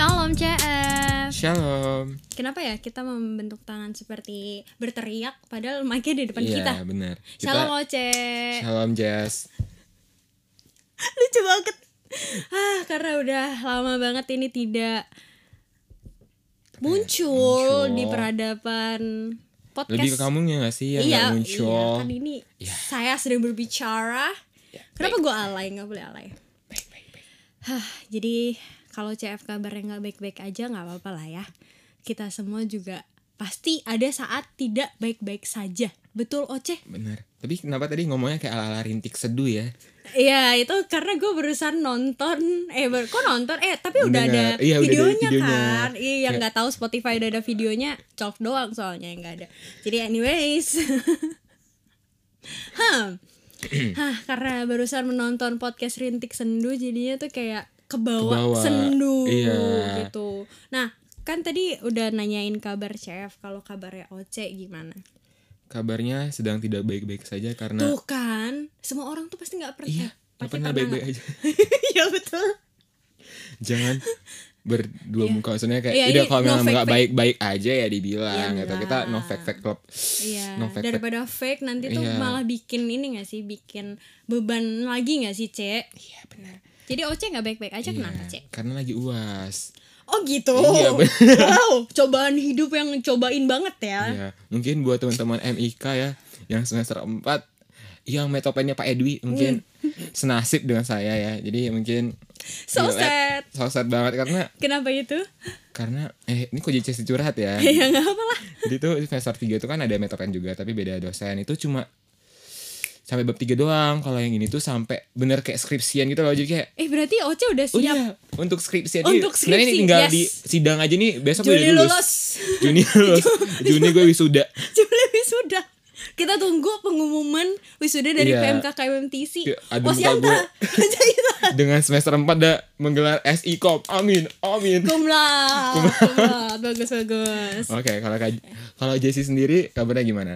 Shalom CF. Shalom. Kenapa ya kita membentuk tangan seperti berteriak padahal mic-nya di depan Iya, kita. benar. Kita- Shalom Oce. Shalom Jess. Lucu banget. Ah, karena udah lama banget ini tidak muncul, muncul. di peradaban podcast. Lebih ke kamunya gak sih yang iya, gak muncul? iya, kan ini Iya. saya sedang berbicara. Kenapa gue alay? Nggak boleh alay. Baik, baik, baik. Hah, jadi kalau CF kabarnya nggak baik-baik aja nggak apa-apa lah ya. Kita semua juga pasti ada saat tidak baik-baik saja. Betul Oce? Bener. Tapi kenapa tadi ngomongnya kayak ala-ala rintik seduh ya? Iya itu karena gue barusan nonton eh ber- kok nonton eh tapi udah ada. Iya, udah ada videonya, videonya. kan iya yang nggak tahu Spotify udah ada videonya cok doang soalnya yang nggak ada jadi anyways Hah. Hah, karena barusan menonton podcast Rintik Sendu jadinya tuh kayak kebawa, Kebawa, sendu iya. gitu. Nah, kan tadi udah nanyain kabar chef kalau kabarnya Oce gimana? Kabarnya sedang tidak baik-baik saja karena Tuh kan, semua orang tuh pasti nggak pernah iya, gak pasti pernah baik-baik aja. Iya betul. Jangan berdua Iya. muka maksudnya kayak Iya, udah kalau no memang nggak baik-baik aja ya dibilang Iya, gitu. Kita no fake fake club. Iya, No fake fake. daripada fake nanti tuh Iya. malah bikin ini gak sih, bikin beban lagi gak sih, Cek? Iya benar. Jadi Oce nggak baik-baik aja kenapa, Iya, Cek? Karena lagi uas. Oh gitu. Iya, bener. wow, cobaan hidup yang cobain banget ya. Iya, mungkin buat teman-teman MIK ya yang semester 4 yang metopennya Pak Edwi mungkin senasib dengan saya ya. Jadi mungkin Hmm. So relate. sad. So sad banget karena Kenapa itu? karena eh ini kok jadi curhat ya. ya nggak apa lah. jadi tuh semester 3 itu kan ada metopen juga tapi beda dosen. Itu cuma sampai bab 3 doang. Kalau yang ini tuh sampai bener kayak skripsian gitu loh. Jadi kayak Eh berarti Oce udah Oh siap iya, untuk skripsi aja. Untuk Sebenarnya ini skripsi, tinggal yes. di sidang aja nih besok Juni udah lulus. lulus. Juni lulus. Juni gue wisuda. Juli wisuda. Kita tunggu pengumuman wisuda dari Iya. PMK. Iya, Oh muka Sianta. Dengan semester 4 udah menggelar SI Kom. Amin. Amin. Kumlat. Kumlat. Bagus bagus. Oke, kalau Kak- kalau Jessie sendiri kabarnya gimana?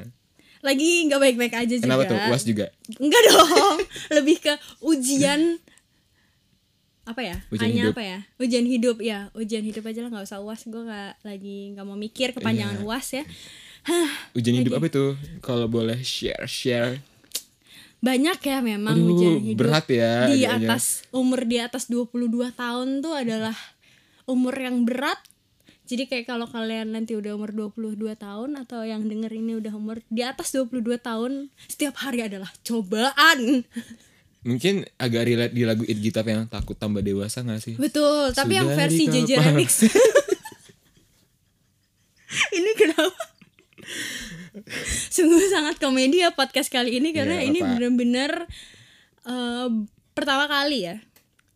Lagi nggak baik-baik aja juga. Kenapa tuh? UAS juga. Enggak dong. Lebih ke ujian apa ya? Ujian Hanya hidup. apa ya? Ujian hidup ya. Ujian hidup aja lah nggak usah uas. Gue nggak lagi nggak mau mikir kepanjangan Iya. uas ya. Hah, Ujian hidup apa itu? Kalau boleh share share. banyak ya memang Aduh, ujian hidup. berat ya Di agaknya. atas umur di atas 22 tahun tuh adalah umur yang berat. Jadi kayak kalau kalian nanti udah umur 22 tahun atau yang denger ini udah umur di atas 22 tahun, setiap hari adalah cobaan. Mungkin agak relate di lagu It Gitar yang takut tambah dewasa gak sih? Betul, tapi yang versi JJ. Remix. Ini kenapa? Sungguh sangat komedi ya podcast kali ini karena Iya, ini bener-bener eh, pertama kali ya.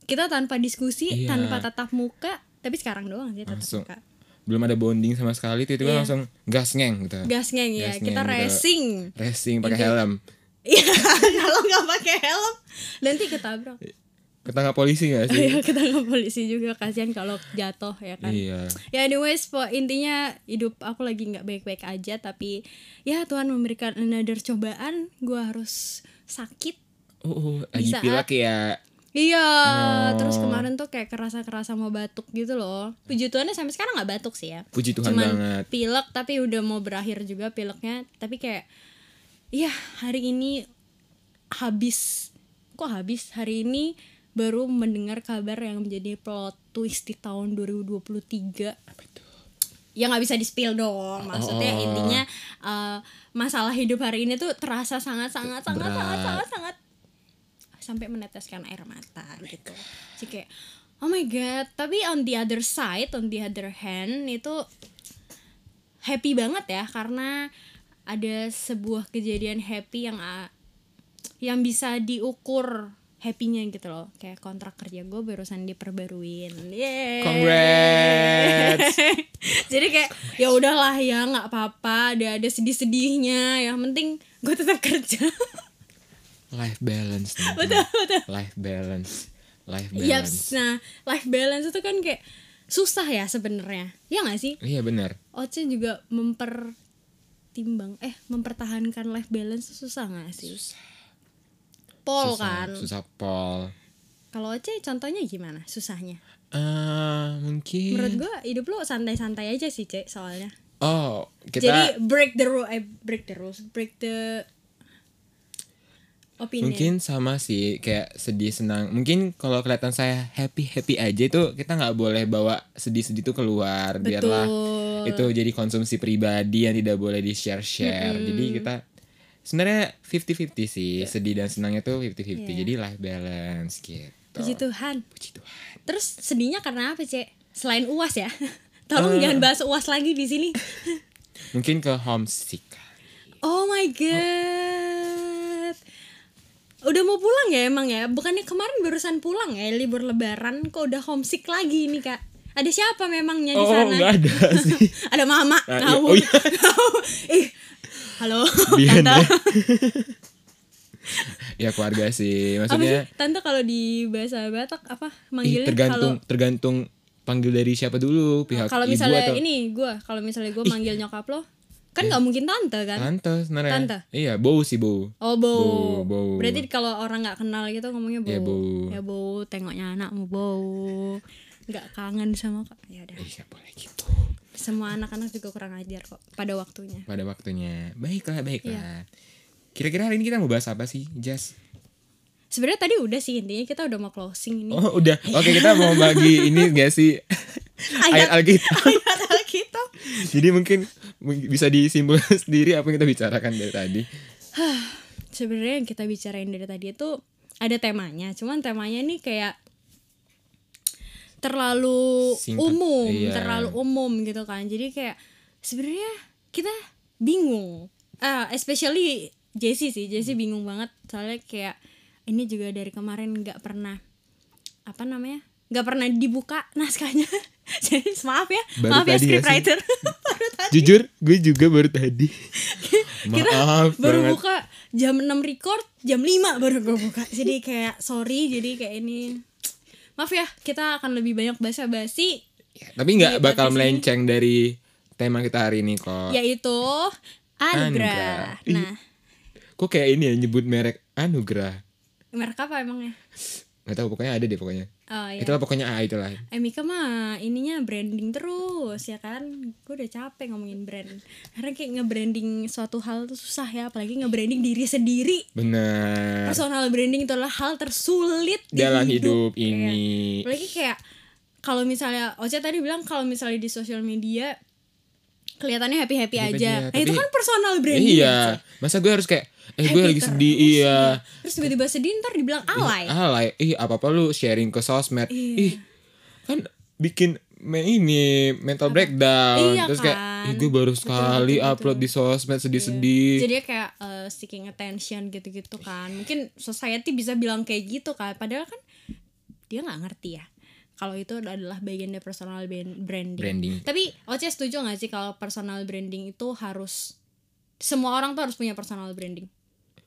Kita tanpa diskusi, Iya. tanpa tatap muka, tapi sekarang doang sih tatap Langsung. muka. Belum ada bonding sama sekali tiba-tiba Iya. langsung gas ngeng gitu. Gas ngeng ya, Gas kita ngeng, racing. Racing pakai Ini- helm. Iya, kalau nggak pakai helm nanti ketabrak. Ketangkap polisi gak sih? Ayo kita nggak polisi juga kasihan kalau jatuh ya kan. iya. Ya anyways, po, intinya hidup aku lagi nggak baik-baik aja tapi ya Tuhan memberikan another cobaan, gua harus sakit. Oh, oh, lagi saat- pilek ya. Iya, Oh. terus kemarin tuh kayak kerasa-kerasa mau batuk gitu loh. Puji Tuhannya sampai sekarang nggak batuk sih ya. Puji Tuhan Cuman banget. pilek tapi udah mau berakhir juga pileknya. Tapi kayak, ya hari ini habis. Kok habis? Hari ini baru mendengar kabar yang menjadi plot twist di tahun 2023 Apa itu? ya nggak bisa di spill dong maksudnya Oh. intinya eh, masalah hidup hari ini tuh terasa sangat sangat sangat Berat. sangat sangat sangat sampai meneteskan air mata gitu. Jadi kayak oh my god. Tapi on the other side on the other hand itu happy banget ya karena ada sebuah kejadian happy yang ah, yang bisa diukur happynya gitu loh. Kayak kontrak kerja gue barusan diperbaruin. Yeay. Congrats. jadi kayak ya udahlah ya nggak apa-apa ada ada sedih-sedihnya. Yang penting gue tetap kerja Life balance. teman-teman. betul betul Life balance. Life Yaps, balance. nah life balance itu kan kayak susah ya sebenarnya ya nggak sih Iya benar. Oce juga mempertimbang eh mempertahankan life balance itu susah nggak sih Pol susah, kan Susah pol. kalau Oce contohnya gimana susahnya Eh, mungkin menurut gue hidup lo santai-santai aja sih cek soalnya oh kita jadi break the rule eh break the rules break the opinion mungkin sama sih kayak sedih senang. Mungkin kalau kelihatan saya happy happy aja itu kita nggak boleh bawa sedih sedih itu keluar. Biarlah Betul. itu jadi konsumsi pribadi yang tidak boleh di share share jadi kita sebenarnya 50-50 sih sedih dan senangnya tuh 50-50 Iya. jadi life balance gitu. Puji Tuhan. Puji Tuhan. Terus sedihnya karena apa cek? Selain uas ya? Tolong Eh. jangan bahas uas lagi di sini. Mungkin ke homesick. Oh my god udah mau pulang ya emang ya? Bukannya kemarin barusan pulang ya? Libur lebaran kok udah homesick lagi nih kak. Ada siapa memangnya di oh sana? nggak ada sih. Ada mama Ah, iya. Oh, iya. ih halo Bian tante. ya. ya keluarga sih. Apa sih? Maksudnya tante kalau di bahasa Batak apa ih, manggilnya tergantung kalau tergantung panggil dari siapa dulu pihak kalau ibu misalnya atau ini gue kalau misalnya gue manggil nyokap lo kan nggak mungkin tante kan? Tante sebenarnya. Tante? iya bau sih bau. Oh bau. Bau, bau. berarti kalau orang nggak kenal gitu ngomongnya bau. Ya, bau. ya bau. Tengoknya anakmu bau. Nggak kangen sama kak. Ya udah. Iya boleh gitu. Semua anak-anak juga kurang ajar kok pada waktunya. Pada waktunya. Baiklah baiklah. Iya. kira-kira hari ini kita mau bahas apa sih Jas sebenarnya tadi udah sih intinya kita udah mau closing ini. Oh udah. Oke kita mau bagi ini gak sih? Ayat Alkitab. Ayat Alkitab. Jadi mungkin bisa disimpulkan sendiri apa yang kita bicarakan dari tadi. Sebenarnya yang kita bicarain dari tadi itu ada temanya. Cuman temanya ini kayak terlalu Singkat, umum iya. terlalu umum gitu kan. Jadi kayak sebenarnya kita bingung. Ah especially Jessie sih. Jessie bingung banget. Soalnya kayak ini juga dari kemarin nggak pernah apa namanya nggak pernah dibuka naskahnya. Jadi maaf ya Baru maaf ya ya scriptwriter. Baru tadi. jujur gue juga baru tadi. Kira maaf baru banget. buka jam 6 record jam 5 baru gue buka. Jadi kayak sorry jadi kayak ini. Maaf ya kita akan lebih banyak basa-basi Ya, tapi nggak bakal ini. melenceng dari tema kita hari ini kok. Yaitu Anugerah. nah. kok kayak ini ya nyebut merek anugerah merek apa emangnya? Nggak tahu pokoknya ada deh pokoknya. Oh ya itulah pokoknya A itulah. Emika mah ininya branding terus ya kan? Gue udah capek ngomongin brand. Karena kayak nge-branding suatu hal tuh susah ya apalagi nge-branding diri sendiri. Bener personal branding itu adalah hal tersulit di dalam hidup. Iya. ini. Apalagi kayak kalau misalnya Ocha tadi bilang kalau misalnya di sosial media kelihatannya happy happy Happy aja. aja, eh, itu tapi- kan personal branding iya ya, masa gue harus kayak eh Happy gue lagi terus, sedih iya. terus tiba-tiba sedih ntar dibilang alay. alay. Ih apa apa lu sharing ke sosmed. Iya. ih kan bikin me ini mental breakdown. Iya terus kayak kan? ih gue baru Betul, sekali betul, upload betul. di sosmed sedih-sedih. Jadi kayak uh, seeking attention gitu-gitu kan. Mungkin society bisa bilang kayak gitu kan. Padahal kan dia nggak ngerti ya kalau itu adalah bagian dari personal branding. Branding. Tapi Oce setuju gak sih kalau personal branding itu harus semua orang tuh harus punya personal branding?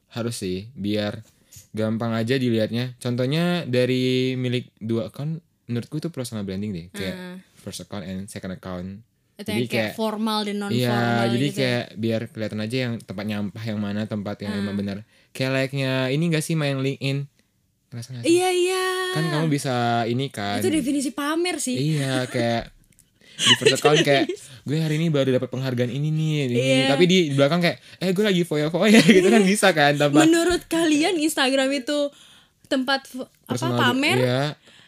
harus sih biar gampang aja dilihatnya contohnya dari milik dua account menurutku itu personal branding deh kayak Ah. first account and second account Itu Jadi yang kayak, kayak- formal dan non Iya, formal jadi gitu. ya. kayak biar kelihatan aja yang tempat nyampah yang mana tempat yang Ah. emang benar. Kayak layaknya ini gak sih main LinkedIn? Ngerasa gak sih? Iya iya. Kan kamu bisa ini kan. Itu definisi pamer sih. Iya, kayak di first account kayak gue hari ini baru dapat penghargaan ini nih, ini. Iya. Tapi di belakang kayak eh gue lagi foya-foya gitu kan bisa kan tanpa Menurut kalian Instagram itu tempat f- apa personal- pamer? Iya.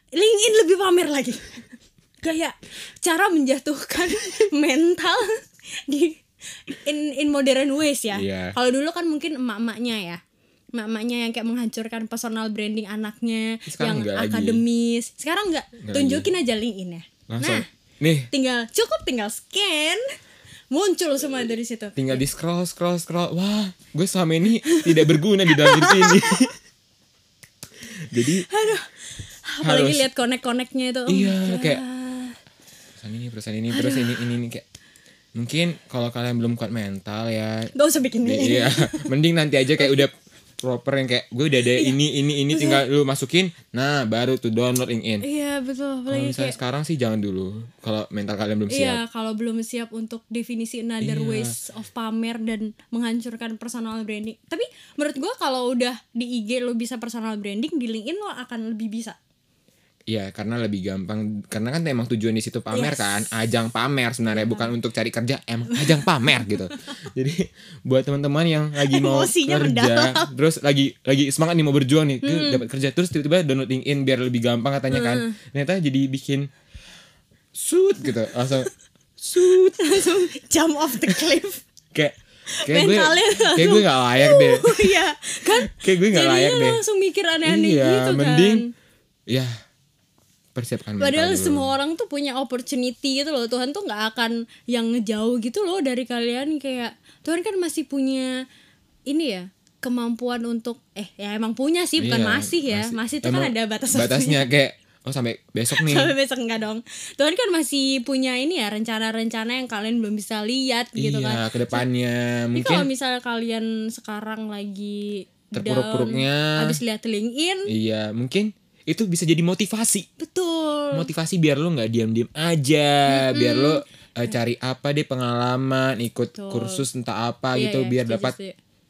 LinkedIn lebih pamer lagi. Kayak cara menjatuhkan mental di in in modern ways ya. Iya. Kalau dulu kan mungkin emak-emaknya ya. Emak-emaknya yang kayak menghancurkan personal branding anaknya Sekarang yang enggak lagi. akademis. Sekarang enggak. Enggak Tunjukin aja LinkedIn ya. Langsung. Nah, Nih, tinggal cukup tinggal scan muncul semua dari situ. tinggal di scroll scroll scroll. Wah, gue selama ini tidak berguna di dalam diri sini. Jadi Aduh. Apalagi Harus- lihat konek-koneknya itu. oh my Iya, God. kayak- perusahaan ini perusahaan ini terus ini ini ini kayak mungkin kalau kalian belum kuat mental ya Gak usah bikin ini. iya mending nanti aja kayak udah proper yang kayak gue udah ada Iya. ini ini ini tinggal lu masukin nah baru tuh download LinkedIn Iya betul. kalau misalnya kayak sekarang sih jangan dulu kalau mental kalian belum siap Iya, kalau belum siap untuk definisi another Iya. ways of pamer dan menghancurkan personal branding. Tapi menurut gua kalau udah di IG lo bisa personal branding, di LinkedIn lo akan lebih bisa. Ya karena lebih gampang karena kan emang tujuan di situ pamer Yes. kan ajang pamer sebenarnya bukan untuk cari kerja emang ajang pamer gitu. Jadi buat teman-teman yang lagi mau Emosinya kerja terus lagi lagi semangat nih mau berjuang nih ke- dapat kerja terus tiba-tiba download LinkedIn biar lebih gampang katanya kan. Ternyata jadi bikin shoot gitu langsung shoot langsung jump off the cliff. Kayak kayak gue kayak gue nggak layak deh. Oh iya. Kan kayak gue nggak layak deh. langsung mikir aneh-aneh iya gitu kan. mending ya persiapkan mental Padahal dulu. semua orang tuh punya opportunity gitu loh. Tuhan tuh nggak akan yang ngejauh gitu loh dari kalian kayak Tuhan kan masih punya ini ya kemampuan untuk eh ya emang punya sih bukan Iya, masih ya. Masih, tuh Emang kan ada batas batasnya kayak oh sampai besok nih Sampai besok enggak dong. Tuhan kan masih punya ini ya rencana-rencana yang kalian belum bisa lihat gitu iya kan. ke depannya kalau mungkin misalnya kalian sekarang lagi Terpuruk-puruknya. habis lihat LinkedIn, iya mungkin itu bisa jadi motivasi betul. motivasi biar lo nggak diam-diam aja biar lo eh, cari apa deh pengalaman ikut Betul. kursus entah apa Iya, gitu iya, biar dapat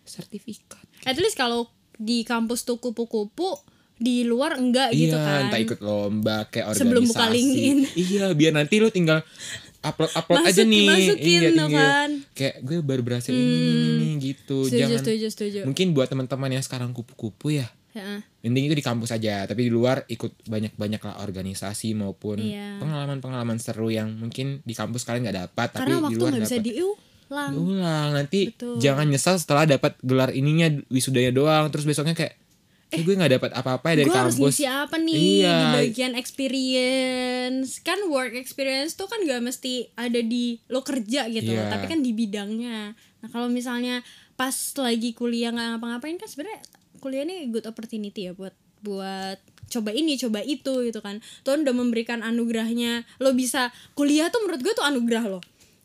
sertifikat At least kalau di kampus tuh kupu-kupu di luar enggak gitu iya kan. entah ikut lomba kayak organisasi Sebelum buka LinkedIn. iya biar nanti lo tinggal upload upload aja Masuk- nih masukin iya tinggal kan. kayak gue baru berhasil ini, ini, ini, gitu Setuju, jangan setuju, setuju. mungkin buat teman-teman yang sekarang kupu-kupu ya Heeh. Mending itu di kampus aja, tapi di luar ikut banyak-banyak lah organisasi maupun Iya. pengalaman-pengalaman seru yang mungkin di kampus kalian nggak dapat, tapi Karena di waktu luar nggak bisa dapat. diulang. Diulang nanti Betul. jangan nyesal setelah dapat gelar ininya wisudanya doang, terus besoknya kayak, eh gue nggak dapat apa-apa dari Gue harus kampus. ngisi apa nih Iya. di bagian experience kan work experience tuh kan gak mesti ada di lo kerja gitu Iya. tapi kan di bidangnya nah kalau misalnya pas lagi kuliah nggak ngapa-ngapain kan sebenarnya kuliah ini good opportunity ya buat buat coba ini coba itu gitu kan Tuhan udah memberikan anugerahnya lo bisa kuliah tuh menurut gue tuh anugerah lo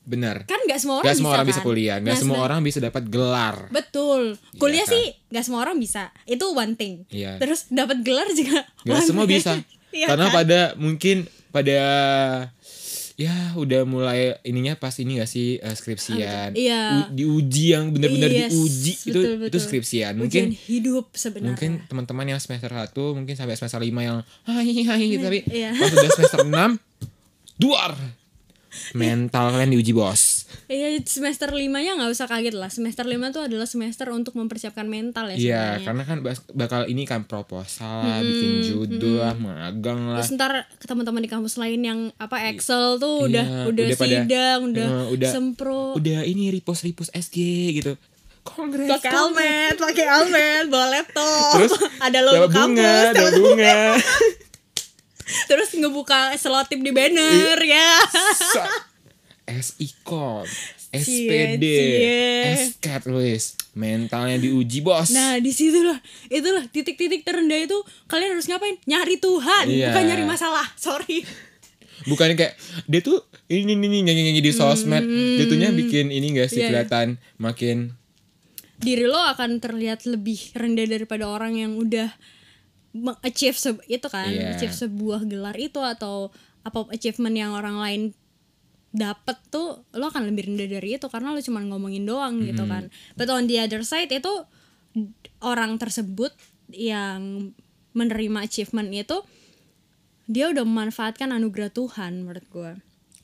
Benar. kan nggak semua orang Gak bisa semua orang bisa kan? kuliah, gak semua sedang- orang bisa dapat gelar. betul kuliah kan? sih nggak semua orang bisa itu one thing Iya. terus dapat gelar juga Gak one semua thing. bisa. Iya Karena kan? pada mungkin pada ya udah mulai ininya pas ini gak sih eh, skripsian. Iya. U- diuji yang benar-benar Yes, diuji itu betul, itu skripsian. Ujian Mungkin hidup sebenarnya mungkin teman-teman yang semester 1 mungkin sampai semester 5 yang hai hai gitu tapi Iya. pas udah semester 6 duar mental kalian diuji bos. Iya semester limanya nggak usah kaget lah semester lima tuh adalah semester untuk mempersiapkan mental ya Iya, karena kan bakal ini kan proposal lah, bikin judul lah, magang lah. terus ntar ke teman-teman di kampus lain yang apa Excel tuh udah Iya, udah, udah pada- sidang udah, eh, udah- sempro Udah ini repost repost SG gitu. Kongres. pakai almet pakai almet bawa laptop Terus ada logo bunga, kampus dapat bunga. terus ngebuka selotip di banner Iya. ya SIKOM, SPD. SCAT Luis. Mentalnya diuji, Bos. Nah di situlah itulah titik-titik terendah itu kalian harus ngapain nyari Tuhan Iya. bukan nyari masalah sorry Bukan kayak dia tuh ini ini ini nyanyi-nyanyi di sosmed. Jatuhnya bikin ini gak sih Iya, iya. kelihatan makin diri lo akan terlihat lebih rendah daripada orang yang udah achieve se- itu kan Iya. achieve sebuah gelar itu atau apa achievement yang orang lain dapet tuh lo akan lebih rendah dari itu karena lo cuma ngomongin doang gitu kan but on the other side itu orang tersebut yang menerima achievement itu dia udah memanfaatkan anugerah Tuhan menurut gue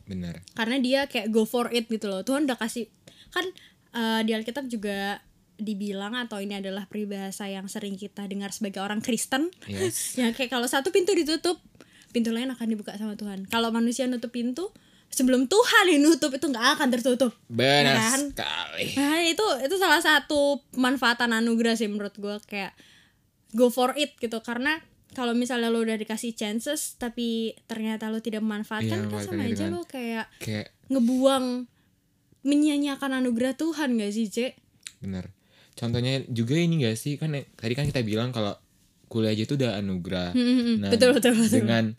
benar. karena dia kayak go for it gitu loh Tuhan udah kasih kan eh, di Alkitab juga dibilang atau ini adalah peribahasa yang sering kita dengar sebagai orang Kristen Yes. ya kayak kalau satu pintu ditutup pintu lain akan dibuka sama Tuhan kalau manusia nutup pintu sebelum Tuhan yang nutup itu nggak akan tertutup Benar Kan? sekali. nah itu itu salah satu manfaatan anugerah sih menurut gue kayak go for it gitu karena kalau misalnya lo udah dikasih chances tapi ternyata lo tidak Iya, memanfaatkan kan sama aja lo kayak Kayak ngebuang menyanyiakan anugerah Tuhan gak sih Cek? benar. Contohnya juga ini gak sih kan tadi kan kita bilang kalau kuliah aja itu udah anugerah. Nah, betul, betul, betul. Dengan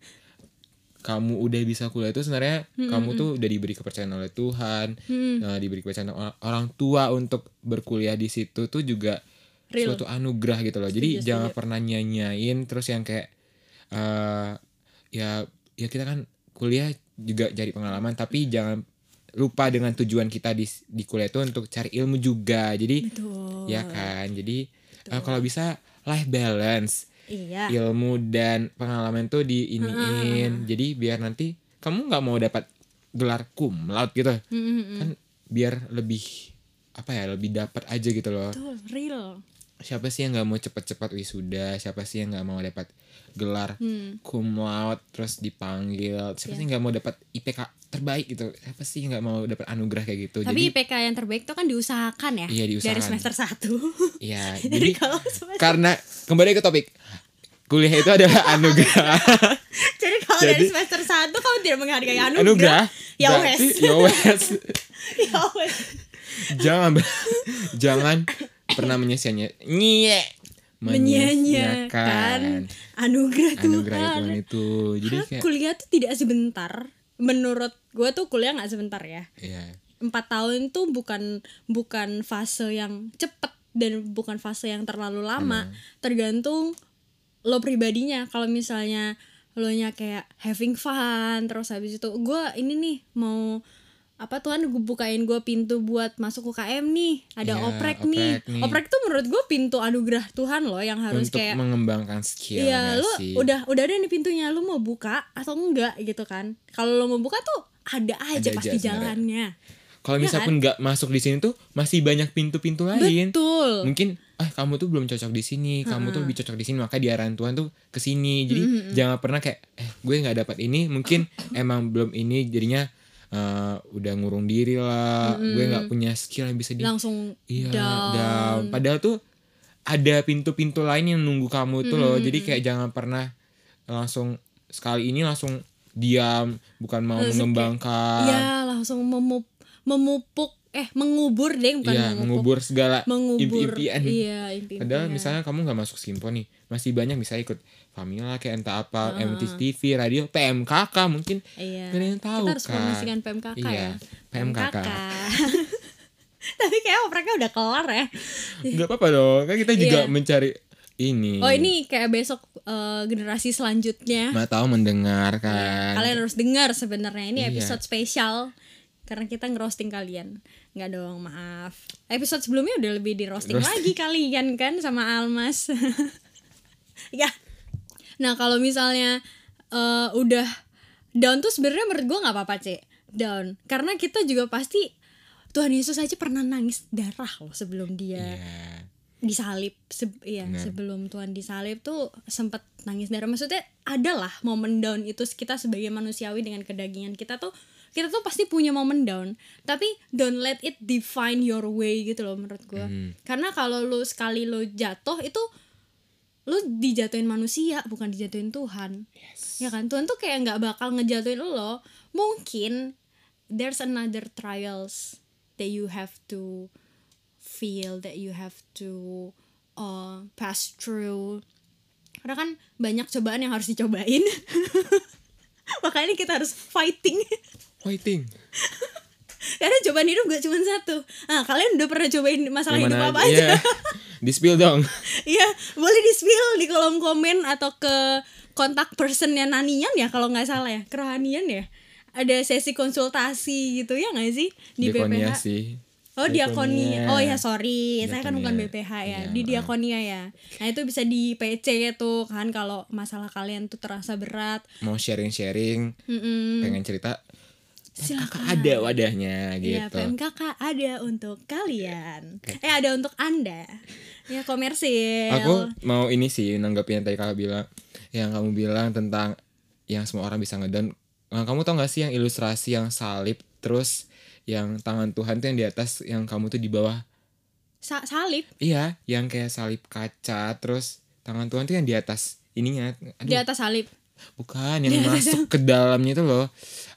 kamu udah bisa kuliah itu sebenarnya kamu tuh udah diberi kepercayaan oleh Tuhan, nah, diberi kepercayaan or- orang tua untuk berkuliah di situ tuh juga Real. suatu anugerah gitu loh. Jadi Setuju, jangan pernah nyanyain terus yang kayak eh ya ya kita kan kuliah juga cari pengalaman tapi jangan lupa dengan tujuan kita di di kuliah itu untuk cari ilmu juga. Jadi Betul. ya kan. Jadi eh, kalau bisa life balance. iya ilmu dan pengalaman tuh diiniin jadi biar nanti kamu nggak mau dapat gelar cum laude gitu Mm-mm. kan biar lebih apa ya lebih dapat aja gitu loh Betul, real siapa sih yang nggak mau cepet-cepet wisuda? Siapa sih yang nggak mau dapat gelar Hmm. cum laude terus dipanggil? Siapa Iya. sih nggak mau dapat IPK terbaik gitu? Siapa sih nggak mau dapat anugerah kayak gitu? Tapi jadi IPK yang terbaik itu kan diusahakan ya? Iya, diusahakan. dari semester 1 ya jadi jadi kalau semester karena kembali ke topik kuliah itu adalah anugerah. Jadi kalau Jadi- dari semester 1 kamu tidak menghargai anugerah, anugerah? Ya wes. ya wes. Ya wes. Jangan jangan pernah menyia-nyiakan nye menyanyiakan anugerah Tuhan. anugerah Tuhan itu jadi kayak kuliah tuh tidak sebentar. Menurut gue tuh kuliah nggak sebentar ya. ya Empat tahun tuh bukan bukan fase yang cepet dan bukan fase yang terlalu lama. Tergantung lo pribadinya. Kalau misalnya lo nya kayak having fun terus habis itu gue ini nih mau apa Tuhan gue bukain gue pintu buat masuk UKM nih ada Iya, oprek, nih oprek nih. oprek tuh menurut gue pintu anugerah Tuhan loh yang harus untuk kayak mengembangkan skill Iya, lu sih? udah udah ada nih pintunya, lu mau buka atau enggak gitu kan? Kalau lu mau buka tuh ada aja Ada aja pasti sebenarnya. jalannya. kalau misalnya pun nggak masuk di sini tuh masih banyak pintu-pintu lain Betul. mungkin ah kamu tuh belum cocok di sini kamu tuh lebih cocok di sini maka diarahin Tuhan tuh ke sini jadi jangan pernah kayak eh gue nggak dapat ini mungkin emang belum ini jadinya eh, udah ngurung diri lah. Gue nggak punya skill yang bisa di Langsung iya down. down. Padahal tuh ada pintu-pintu lain yang nunggu kamu tuh loh. Jadi kayak jangan pernah langsung sekali ini langsung diam bukan mau Langsung mengembangkan. Iya, langsung memup, memupuk eh mengubur deh bukan Iya, memupuk. mengubur segala Mengubur. impi-impian. Iya, impi Padahal misalnya kamu nggak masuk Simpo nih, masih banyak bisa ikut Famila kayak entah apa, MT TV, radio, PMKK mungkin. Iya. Nggak ada yang tahu Kita harus kan. promosikan PMKK Iya, ya. PMKK. Tapi kayak mereka udah kelar ya. Gak apa-apa dong, kan kita juga Iya. mencari ini. Oh ini kayak besok eh, generasi selanjutnya. Nggak tahu mendengar kan. Kalian harus dengar sebenarnya ini Iya. episode spesial karena kita ngerosting kalian. Nggak dong, maaf. Episode sebelumnya udah lebih di roasting lagi kalian kan sama Almas. ya. Nah, kalau misalnya eh, udah down tuh sebenarnya menurut gue nggak apa-apa, Cek. Down. Karena kita juga pasti Tuhan Yesus aja pernah nangis darah loh sebelum dia Iya. disalib se iya Benar. sebelum Tuhan disalib tuh sempat nangis darah maksudnya adalah momen down itu kita sebagai manusiawi dengan kedagingan kita tuh kita tuh pasti punya momen down. Tapi don't let it define your way gitu loh menurut gue Hmm. karena kalau lu sekali lu jatuh itu lu dijatuhin manusia bukan dijatuhin Tuhan. Ya kan? Tuhan tuh kayak nggak bakal ngejatuhin loh. Mungkin there's another trials that you have to feel that you have to uh, pass through. Karena kan banyak cobaan yang harus dicobain. Makanya kita harus fighting Fighting. karena cobaan hidup gak cuma satu ah kalian udah pernah cobain masalah Yang hidup apa aja Iya. Di spill dong. Iya, boleh di spill di kolom komen atau ke kontak personnya Nanian ya kalau nggak salah ya, kerohanian ya. Ada sesi konsultasi gitu ya nggak sih di Diakonia BPH? sih. Oh diakonia. Diakonia. Oh ya sorry, saya kan bukan Diakonia. BPH ya, Iya, di diakonia ya. Nah itu bisa di PC tuh kan kalau masalah kalian tuh terasa berat. Mau sharing-sharing, Mm-mm. pengen cerita, Silakan. kakak ada wadahnya Iya, gitu. PMKK ada untuk kalian. Eh ada untuk anda. Ya komersil. Aku mau ini sih nanggapin yang tadi kakak bilang Yang kamu bilang tentang Yang semua orang bisa ngedown Eh, Kamu tau gak sih yang ilustrasi yang salib Terus yang tangan Tuhan tuh yang di atas Yang kamu tuh di bawah Sa- salib Iya yang kayak salib kaca Terus tangan Tuhan tuh yang di atas Ininya Aduh di atas salib. Bukan yang masuk ke dalamnya itu loh.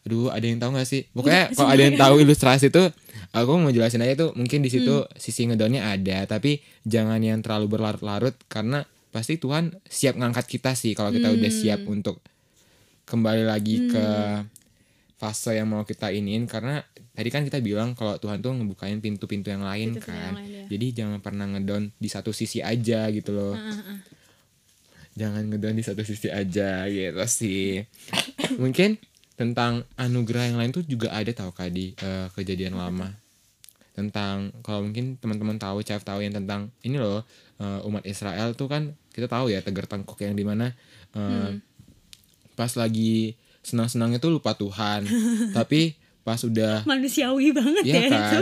Aduh ada yang tahu gak sih? Pokoknya kalau ada yang tahu ilustrasi tuh Aku mau jelasin aja tuh Mungkin di situ sisi ngedownnya ada Tapi jangan yang terlalu berlarut-larut Karena pasti Tuhan siap ngangkat kita sih Kalau kita udah siap untuk Kembali lagi ke fase yang mau kita iniin Karena tadi kan kita bilang Kalau Tuhan tuh ngebukain pintu-pintu yang lain Pintu-pintu kan. yang lain, ya. Jadi jangan pernah ngedown di satu sisi aja gitu loh jangan ngedown di satu sisi aja gitu sih mungkin tentang anugerah yang lain tuh juga ada tau kak di eh, kejadian lama tentang kalau mungkin teman-teman tahu chef tahu yang tentang ini loh eh, umat Israel tuh kan kita tahu ya tegar tengkuk yang di mana uh, Hmm. pas lagi senang-senangnya tuh lupa Tuhan tapi pas udah manusiawi banget Iya ya kan? itu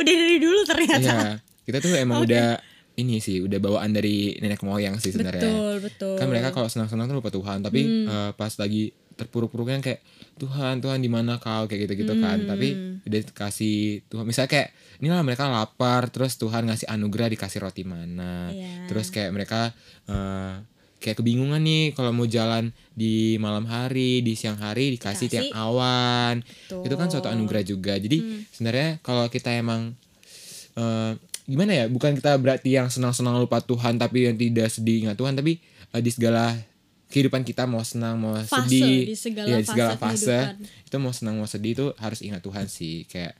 udah dari dulu ternyata ya kita tuh emang Oke. udah ini sih udah bawaan dari nenek moyang sih sebenarnya betul betul kan mereka kalau senang-senang tuh lupa Tuhan tapi Hmm. eh, pas lagi terpuruk-puruknya kayak Tuhan Tuhan di mana kau kayak gitu-gitu kan Hmm. tapi udah kasih Tuhan misalnya kayak inilah mereka lapar terus Tuhan ngasih anugerah dikasih roti mana Iya. terus kayak mereka eh, kayak kebingungan nih kalau mau jalan di malam hari di siang hari dikasih tiang awan Betul. itu kan suatu anugerah juga jadi Hmm. sebenarnya kalau kita emang eh, gimana ya bukan kita berarti yang senang-senang lupa Tuhan tapi yang tidak sedih ingat Tuhan tapi eh, di segala kehidupan kita mau senang mau Fase, sedih di segala ya, di segala fase fase kehidupan. itu mau senang mau sedih itu harus ingat Tuhan sih kayak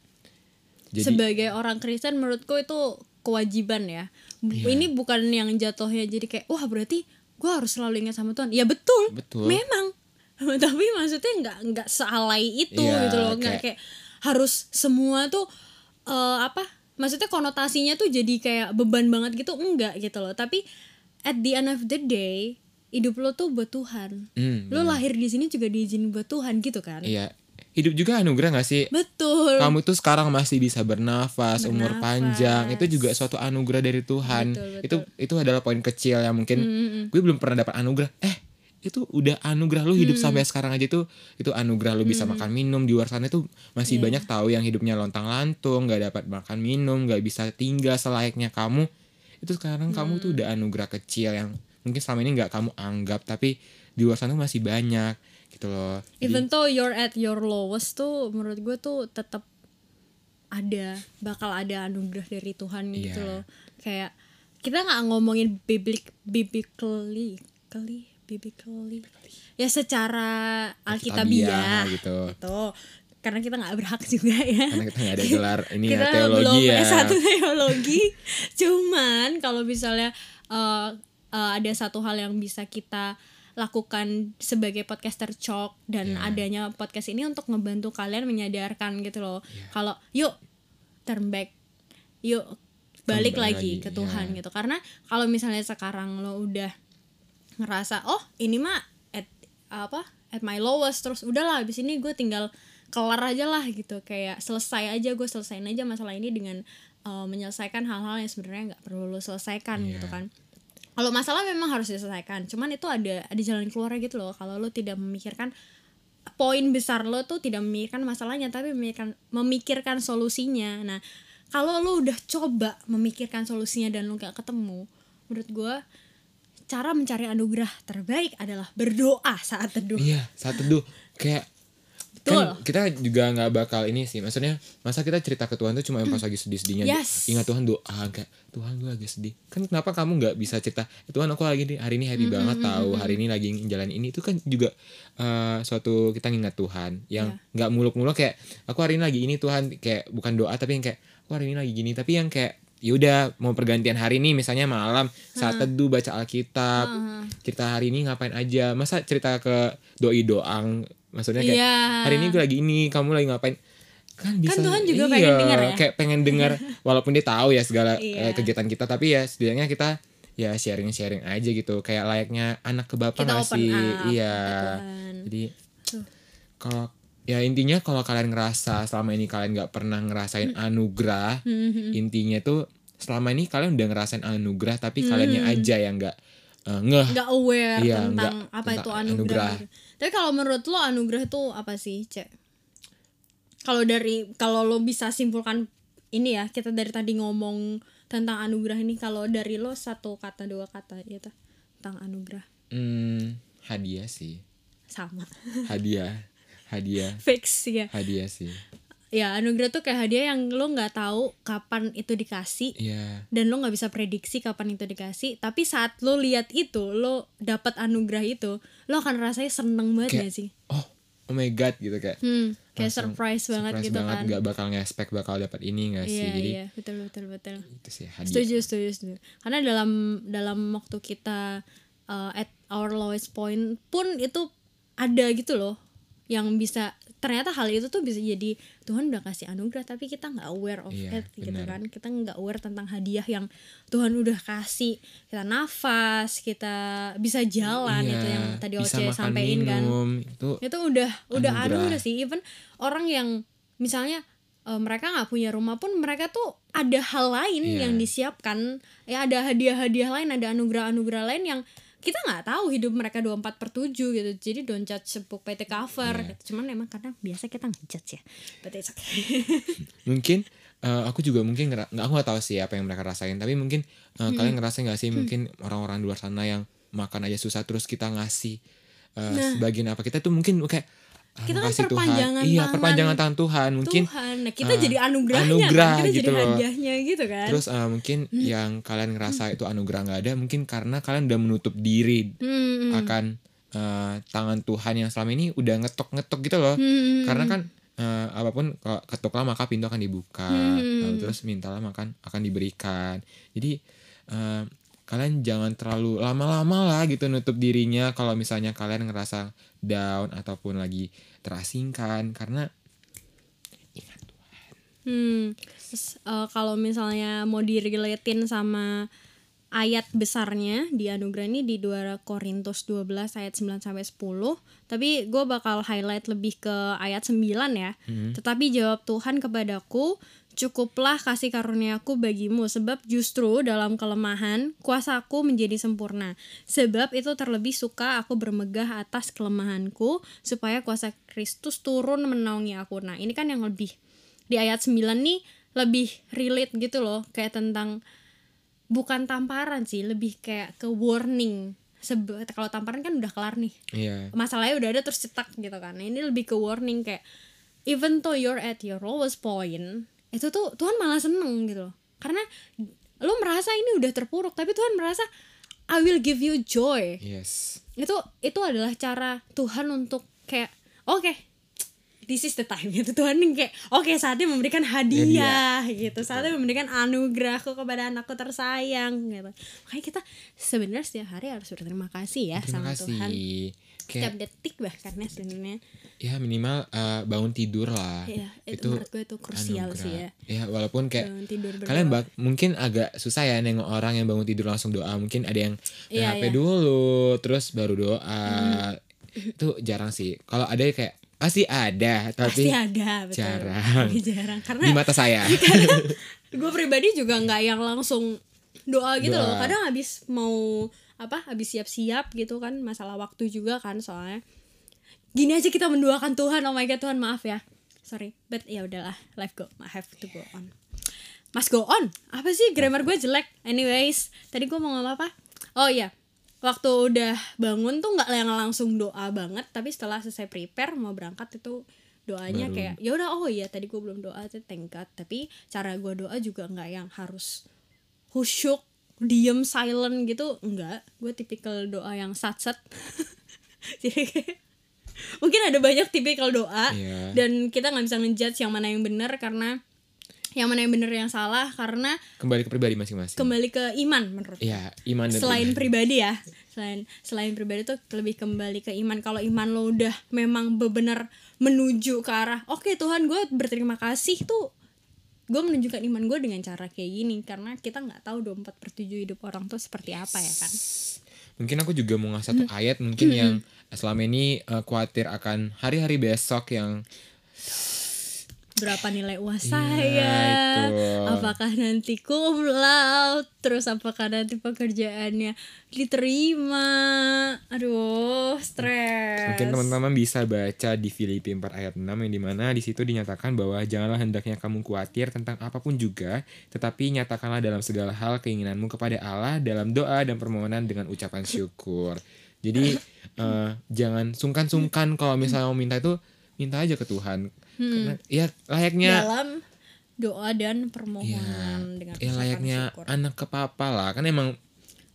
jadi sebagai orang Kristen menurutku itu kewajiban ya Iya. ini bukan yang jatuhnya jadi kayak wah berarti gue harus selalu ingat sama Tuhan ya betul Betul. memang tapi maksudnya nggak nggak sealai itu Iya, gitu loh nggak kayak- kayak harus semua tuh eh, apa maksudnya konotasinya tuh jadi kayak beban banget gitu? Enggak gitu loh. Tapi at the end of the day hidup lo tuh buat Tuhan. Hmm, lo lahir di sini juga diizinin buat Tuhan gitu kan? Iya. Hidup juga anugerah gak sih? Betul. Kamu tuh sekarang masih bisa bernafas, umur Bernafas. panjang. Itu juga suatu anugerah dari Tuhan. Betul, itu itu adalah poin kecil yang mungkin Mm-mm. gue belum pernah dapat anugerah. Eh itu udah anugerah lu hidup Hmm. sampai sekarang aja tuh itu anugerah lu bisa makan minum di luar sana tuh masih Iya. banyak tahu yang hidupnya lontang lantung nggak dapat makan minum nggak bisa tinggal selayaknya kamu itu sekarang kamu tuh Hmm. udah anugerah kecil yang mungkin selama ini nggak kamu anggap tapi di luar sana masih banyak gitu loh Jadi- Even though you're at your lowest tuh menurut gue tuh tetap ada bakal ada anugerah dari Tuhan gitu Iya. loh kayak kita nggak ngomongin biblik biblically kali biblically ya secara Alkitabiah, gitu. gitu karena kita nggak berhak juga ya karena kita nggak ada gelar ini ya kita teologi belum ya S1 teologi cuman kalau misalnya eh, eh, ada satu hal yang bisa kita lakukan sebagai podcaster chalk dan Iya. adanya podcast ini untuk ngebantu kalian menyadarkan gitu loh Iya. kalau yuk turn back yuk balik lagi lagi, ke Tuhan iya. gitu karena kalau misalnya sekarang lo udah ngerasa oh ini mah at apa at my lowest. Terus udahlah abis ini gue tinggal kelar aja lah gitu. Kayak selesai aja gue selesaiin aja masalah ini dengan uh, menyelesaikan hal-hal yang sebenarnya nggak perlu lo selesaikan Iya. gitu kan. Kalau masalah memang harus diselesaikan cuman itu ada ada jalan keluarnya gitu loh. Kalau lo tidak memikirkan poin besar lo tuh tidak memikirkan masalahnya tapi memikirkan memikirkan solusinya. Nah kalau lo udah coba memikirkan solusinya dan lo gak ketemu menurut gue cara mencari anugerah terbaik adalah berdoa saat teduh. Iya saat teduh. Kayak Betul. kan kita juga nggak bakal ini sih. Maksudnya masa kita cerita ke Tuhan tuh cuma yang pas lagi sedih-sedihnya Yes. ingat Tuhan doa kayak Tuhan gue lagi sedih. Kan kenapa kamu nggak bisa cerita "Eh, Tuhan aku lagi nih hari ini happy banget tahu hari ini lagi jalan ini. Itu kan juga eh, suatu kita ngingat Tuhan yang Iya. nggak muluk-muluk kayak aku hari ini lagi ini Tuhan. Kayak bukan doa tapi yang kayak aku hari ini lagi gini. Tapi yang kayak yaudah mau pergantian hari ini misalnya malam saat teduh baca Alkitab cerita hari ini ngapain aja. Masa cerita ke doi doang? Maksudnya kayak Iya. hari ini gue lagi ini kamu lagi ngapain? Kan bisa. Tuhan juga iya, pengen dengar ya. kayak pengen dengar walaupun dia tahu ya segala Iya. eh, kegiatan kita tapi ya setidaknya kita ya sharing sharing aja gitu. Kayak layaknya anak ke bapak Kita nggak open sih? up iya. jadi kalau ya intinya kalau kalian ngerasa selama ini kalian nggak pernah ngerasain Hmm. anugerah intinya tuh selama ini kalian udah ngerasain anugerah tapi kaliannya aja yang nggak eh, ngeh nggak aware Iya, tentang nggak- apa tentang itu anugerah. anugerah. gitu. Tapi kalau menurut lo anugerah itu apa sih, Cek? Kalau dari kalau lo bisa simpulkan ini ya, kita dari tadi ngomong tentang anugerah ini kalau dari lo satu kata dua kata ya ta, tentang anugerah hmm, hadiah sih sama. hadiah hadiah. Fix ya. hadiah sih. Ya, anugerah tuh kayak hadiah yang lo nggak tahu kapan itu dikasih Iya. dan lo nggak bisa prediksi kapan itu dikasih. Tapi saat lo lihat itu lo dapat anugerah itu lo akan rasanya seneng banget Kayak- gak sih? oh oh my god gitu kayak hmm, kayak langsung surprise banget surprise gitu banget kan. nggak bakal ngespek bakal dapat ini nggak sih? Iya jadi iya betul betul betul. Itu sih hadiah. Setuju setuju setuju. Karena dalam dalam waktu kita uh, at our lowest point pun itu ada gitu loh yang bisa ternyata hal itu tuh bisa jadi Tuhan udah kasih anugerah tapi kita nggak aware of Iya, it gitu benar. kan kita nggak aware tentang hadiah yang Tuhan udah kasih kita nafas kita bisa jalan Iya, itu yang tadi Oce sampein kan itu itu udah udah Anugerah. sih even orang yang misalnya eh, mereka nggak punya rumah pun mereka tuh ada hal lain Iya. yang disiapkan ya ada hadiah-hadiah lain ada anugerah-anugerah lain yang kita nggak tahu hidup mereka 24 per 7 gitu jadi don't judge sepuk PT cover Iya. gitu. cuman emang kadang biasa kita ngejudge ya but it's okay mungkin eh, aku juga mungkin nggak aku nggak tahu sih apa yang mereka rasain tapi mungkin eh, Hmm. kalian ngerasain nggak sih mungkin orang-orang di luar sana yang makan aja susah terus kita ngasih eh, sebagian apa kita tuh mungkin kayak Nah. Kita kan perpanjangan iya tangan. perpanjangan tangan Tuhan. Mungkin Tuhan. Nah kita eh, jadi anugerahnya. anugerah kan kita gitu jadi loh. hadiahnya gitu kan. Terus eh, mungkin yang kalian ngerasa itu anugerah nggak ada mungkin karena kalian udah menutup diri Hmm, akan eh, tangan Tuhan yang selama ini udah ngetok-ngetok gitu loh. Hmm, karena kan eh, apa pun kalau ketuklah maka pintu akan dibuka. Hmm. Eh, terus mintalah makan akan diberikan. Jadi eh, kalian jangan terlalu lama-lama lah gitu nutup dirinya kalau misalnya kalian ngerasa down ataupun lagi terasingkan karena Hmm, terus, eh, kalau misalnya mau direlatin sama ayat besarnya di anugerah ini di 2 Korintus 12 ayat 9 sampai 10. Tapi gue bakal highlight lebih ke ayat 9 ya. Tetapi jawab Tuhan kepadaku, cukuplah kasih karuniaku bagimu sebab justru dalam kelemahan kuasaku menjadi sempurna. Sebab itu terlebih suka aku bermegah atas kelemahanku supaya kuasa Kristus turun menaungi aku. Nah, ini kan yang lebih di ayat 9 nih lebih relate gitu loh kayak tentang bukan tamparan sih lebih kayak ke warning. Sebe- kalau tamparan kan udah kelar nih. Iya. Masalahnya udah ada terus cetak gitu kan. Nah, ini lebih ke warning kayak even though you're at your lowest point itu tuh Tuhan malah seneng gitu loh. Karena lo merasa ini udah terpuruk tapi Tuhan merasa I will give you joy. Yes. Itu itu adalah cara Tuhan untuk kayak oke this is the time. Gitu Tuhan yang kayak oke saatnya memberikan hadiah gitu. Saatnya memberikan anugerahku kepada anakku tersayang gitu. Makanya kita sebenarnya setiap hari harus berterima kasih ya terima sama Tuhan. Kasih setiap kayak detik bahkan ya sebenarnya. Ya minimal eh, bangun tidur lah. Iya, itu menurut gue itu krusial sih ya. ya walaupun kayak Bangun tidur berdoa. kalian bak- mungkin agak susah ya nengok orang yang bangun tidur langsung doa. Mungkin ada yang Iya, HP iya. dulu terus baru doa. Itu jarang sih. Kalau ada kayak pasti ada tapi pasti ada betul. jarang. Tapi jarang karena di mata saya. Gue pribadi juga nggak yang langsung doa gitu loh. Doa. kadang habis mau apa habis siap-siap gitu kan masalah waktu juga kan soalnya. Gini aja kita mendoakan Tuhan oh my god Tuhan maaf ya. Sorry but ya udahlah life go I have to go on. Mas go on? Apa sih? Grammar gue jelek. Anyways tadi gue mau ngomong apa? Oh iya waktu udah bangun tuh nggak yang langsung doa banget tapi setelah selesai prepare mau berangkat itu doanya Baru. kayak ya udah oh iya tadi gue belum doa tuh God tapi cara gue doa juga nggak yang harus khusyuk diem silent gitu enggak gue tipikal doa yang jadi kayak- mungkin ada banyak tipikal doa Iya. dan kita nggak bisa ngejudge yang mana yang benar karena yang mana yang benar yang salah karena kembali ke pribadi masing-masing. Kembali ke iman menurut ya iman dan selain pribadi. pribadi ya. Selain selain pribadi tuh lebih kembali ke iman. Kalau iman lo udah memang benar menuju ke arah oke Tuhan gue berterima kasih tuh gue menunjukkan iman gue dengan cara kayak gini. Karena kita nggak tahu 24 per 7 hidup orang tuh seperti apa ya kan? Mungkin aku juga mau ngasih satu ayat mungkin yang selama ini eh, khawatir akan hari-hari besok yang berapa nilai uas Iya, saya itu. apakah nanti cum laude terus apakah nanti pekerjaannya diterima aduh stres Mungkin teman-teman bisa baca di Filipi 4 ayat 6 yang di mana di situ dinyatakan bahwa janganlah hendaknya kamu khawatir tentang apa pun juga, tetapi nyatakanlah dalam segala hal keinginanmu kepada Allah dalam doa dan permohonan dengan ucapan syukur. Jadi eh, jangan sungkan-sungkan kalau misalnya mau minta itu minta aja ke Tuhan. Karena ya layaknya dalam doa dan ya, permohonan dengan ya layaknya syukur. anak ke papa lah. Kan emang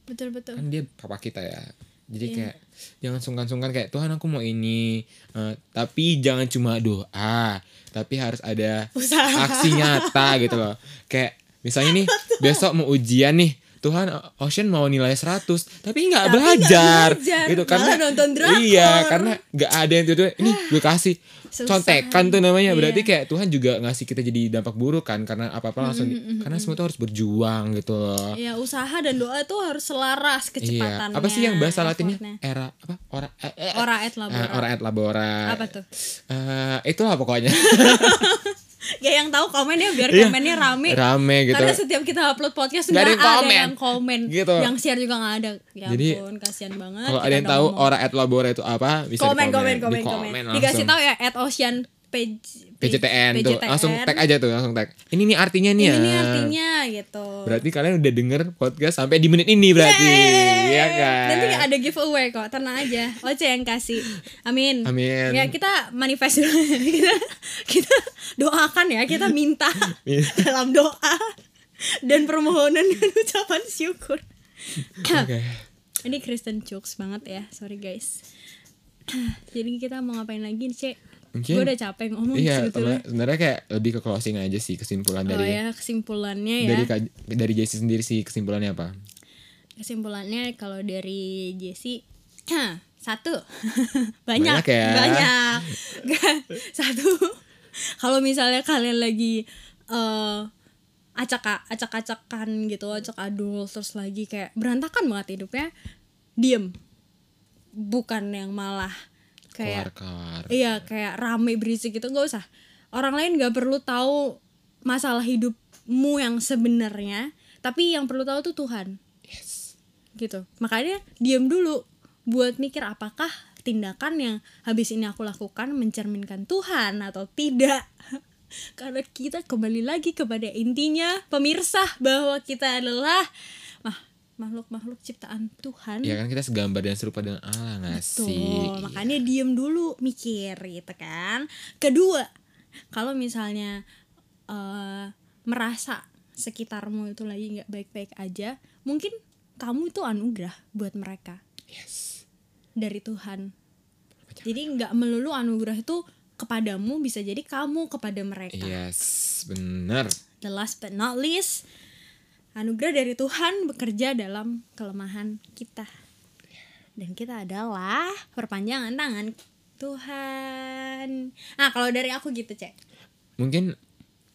betul betul kan dia papa kita ya jadi Iya. kayak jangan sungkan-sungkan kayak Tuhan aku mau ini Eh, tapi jangan cuma doa tapi harus ada Usaha. aksi nyata gitu loh kayak misalnya nih besok mau ujian nih Tuhan Ocean mau nilai 100 tapi nggak belajar nggak belajar, gitu malah karena nonton drakor. iya karena nggak ada yang tiba ini gue kasih Susah. contekan tuh namanya. Berarti Iya. kayak Tuhan juga ngasih kita jadi dampak buruk kan karena apa apa langsung di- karena semua tuh harus berjuang gitu. Loh ya usaha dan doa itu harus selaras iya. kecepatannya apa sih yang bahasa latinnya? Effortnya. era apa? Ora eh, eh, ora et labora. Ora et labora. Apa tuh? Eh, itulah pokoknya ya yang tahu komen ya biar Iya. komennya rame rame gitu karena setiap kita upload podcast Nggak ada ada, yang komen. yang komen Gitu. yang share juga nggak ada ya Jadi, ampun kasihan banget kalau ada yang tahu ngomong. ora et labora itu apa bisa komen di komen komen komen langsung. dikasih tahu ya at ocean PJTN tuh langsung tag aja tuh langsung tag ini nih artinya nih ini ya nih artinya gitu berarti kalian udah denger podcast sampai di menit ini berarti Yeay. ya kan Nanti ada giveaway kok, tenang aja. Oce yang kasih. Amin. Amin. Ya kita manifest dulu. kita kita doakan ya, kita minta dalam doa dan permohonan dan ucapan syukur. oke Ini Kristen jokes banget ya, sorry guys. Jadi kita mau ngapain lagi nih, Cek? Mungkin- Gue udah capek ngomong iya sebetulnya. sebenarnya kayak lebih ke closing aja sih kesimpulan Oh dari ya, kesimpulannya ya. dari dari Jesse sendiri sih kesimpulannya apa kesimpulannya kalau dari Jesse satu banyak Banyak ya. banyak satu kalau misalnya kalian lagi eh acak acak-acakan gitu acak adul terus lagi kayak berantakan banget hidupnya diem bukan yang malah kayak keluar Iya kayak rame berisik gitu nggak usah. Orang lain nggak perlu tahu masalah hidupmu yang sebenarnya, tapi yang perlu tahu tuh Tuhan. yes Gitu. Makanya diam dulu buat mikir apakah tindakan yang habis ini aku lakukan mencerminkan Tuhan atau tidak. Karena kita kembali lagi kepada intinya pemirsa bahwa kita adalah mah makhluk-makhluk ciptaan Tuhan. ya kan kita segambar dan serupa dengan Allah nggak sih Tuh, makanya diem dulu mikir gitu kan. Kedua, kalau misalnya eh, merasa sekitarmu itu lagi nggak baik-baik aja, mungkin kamu itu anugerah buat mereka yes dari Tuhan. Jadi nggak melulu anugerah itu kepadamu, bisa jadi kamu kepada mereka. yes bener The last but not least, anugerah dari Tuhan bekerja dalam kelemahan kita. Dan kita adalah perpanjangan tangan Tuhan. Nah, kalau dari aku gitu, Cek. mungkin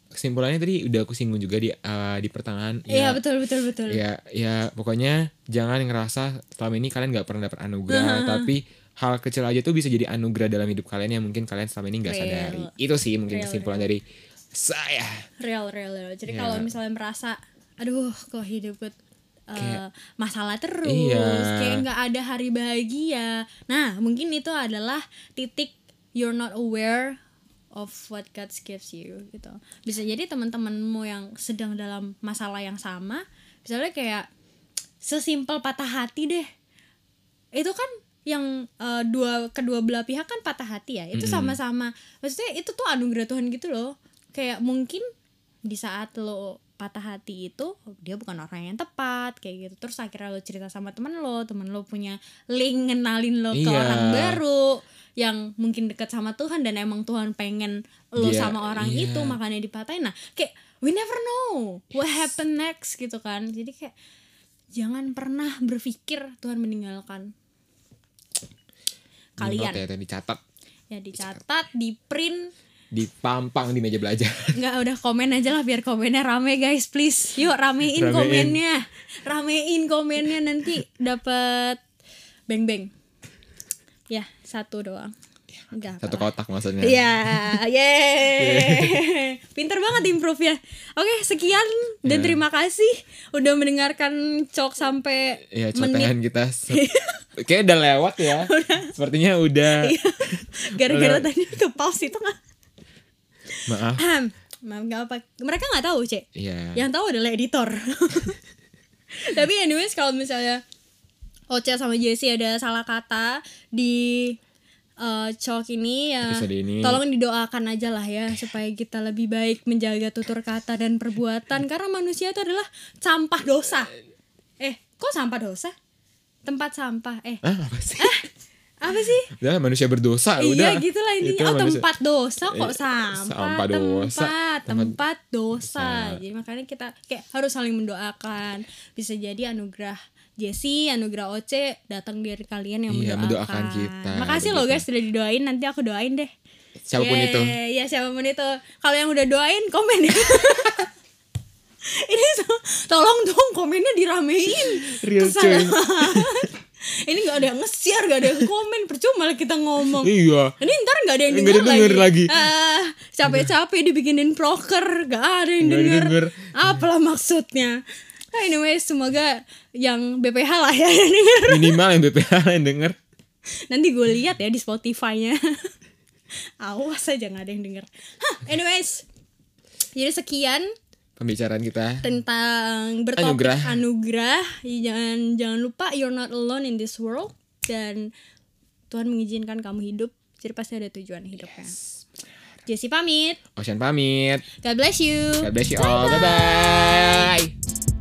kesimpulannya tadi udah aku singgung juga di eh, di pertengahan Iya, betul betul betul. ya ya pokoknya jangan ngerasa selama ini kalian nggak pernah dapat anugerah tapi hal kecil aja tuh bisa jadi anugerah dalam hidup kalian yang mungkin kalian selama ini nggak Real. sadari itu sih mungkin Real, kesimpulan dari saya Real, real, real. Jadi Iya. kalau misalnya merasa aduh, kok hidup gue uh, Kayak- masalah terus, Iya. kayak nggak ada hari bahagia. Nah, mungkin itu adalah titik you're not aware of what God gives you gitu. Bisa jadi teman-temanmu yang sedang dalam masalah yang sama, misalnya kayak sesimpel patah hati deh. Itu kan yang uh, dua kedua belah pihak kan patah hati ya. Itu sama-sama. Maksudnya itu tuh anugerah Tuhan gitu loh. Kayak mungkin di saat lo patah hati itu dia bukan orang yang tepat kayak gitu. Terus akhirnya lo cerita sama temen lo temen lo punya link ngenalin lo ke Iya. orang baru yang mungkin dekat sama Tuhan dan emang Tuhan pengen lo Dia- sama orang iya. itu makanya dipatahin. Nah kayak we never know what happen next gitu kan. Jadi kayak jangan pernah berpikir Tuhan meninggalkan kalian. ya dicatat. Ya dicatat di print dipampang di meja belajar. Nggak udah komen aja lah biar komennya rame guys. Please yuk ramein, Ramein. komennya. Ramein komennya nanti dapat beng beng ya satu doang. Enggak satu kotak maksudnya. Iya, yeay. Pinter banget improve ya. Oke, sekian dan Iya. terima kasih udah mendengarkan cok sampai ya menit. Cotengan kita. Se- kayak udah lewat ya. Sepertinya udah. Iya. gara-gara tadi ke pause itu nggak maaf Maaf nggak apa. Mereka nggak tahu, Cek. Iya. Yang tahu adalah editor. Tapi anyways kalau misalnya Ocha sama Jesse ada salah kata di eh, cok ini ya Episode ini. tolong didoakan aja lah ya supaya kita lebih baik menjaga tutur kata dan perbuatan karena manusia itu adalah sampah dosa. Eh, kok sampah dosa? Tempat sampah. Eh, ah apa sih apa sih Udah manusia berdosa iya udah. gitu lah Itu oh manusia- tempat dosa kok Iya, sampah sampah dosa. tempat Tempat dosa dosa. jadi makanya kita kayak harus saling mendoakan bisa jadi anugerah Jesse, anugerah Oce datang dari kalian yang Iya, mendoakan. mendoakan kita, Makasih loh guys sudah didoain. Nanti aku doain deh. Siapa pun Yeay, itu. Ya siapa pun itu. Kalau yang udah doain komen ya. Ini to- tolong dong komennya diramein. Real. Ini gak ada yang nge-share, gak ada yang komen. Percuma lah kita ngomong. Iya. Ini ntar gak ada yang Nggak ada denger, denger lagi. Ah, capek-capek dibikinin proker, gak ada yang ada denger. denger. Apalah maksudnya? Anyway, semoga yang BPH lah ya yang denger. Minimal yang BPH yang denger. Nanti gue lihat ya di Spotify-nya. Awas aja gak ada yang denger. Hah, anyways. Jadi sekian Pembicaraan kita. tentang bertopik Anugerah. anugerah. Jangan jangan lupa you're not alone in this world dan Tuhan mengizinkan kamu hidup. Jadi pasti ada tujuan hidupnya. Jessie pamit. Ocean pamit. God bless you. God bless you all. Bye bye.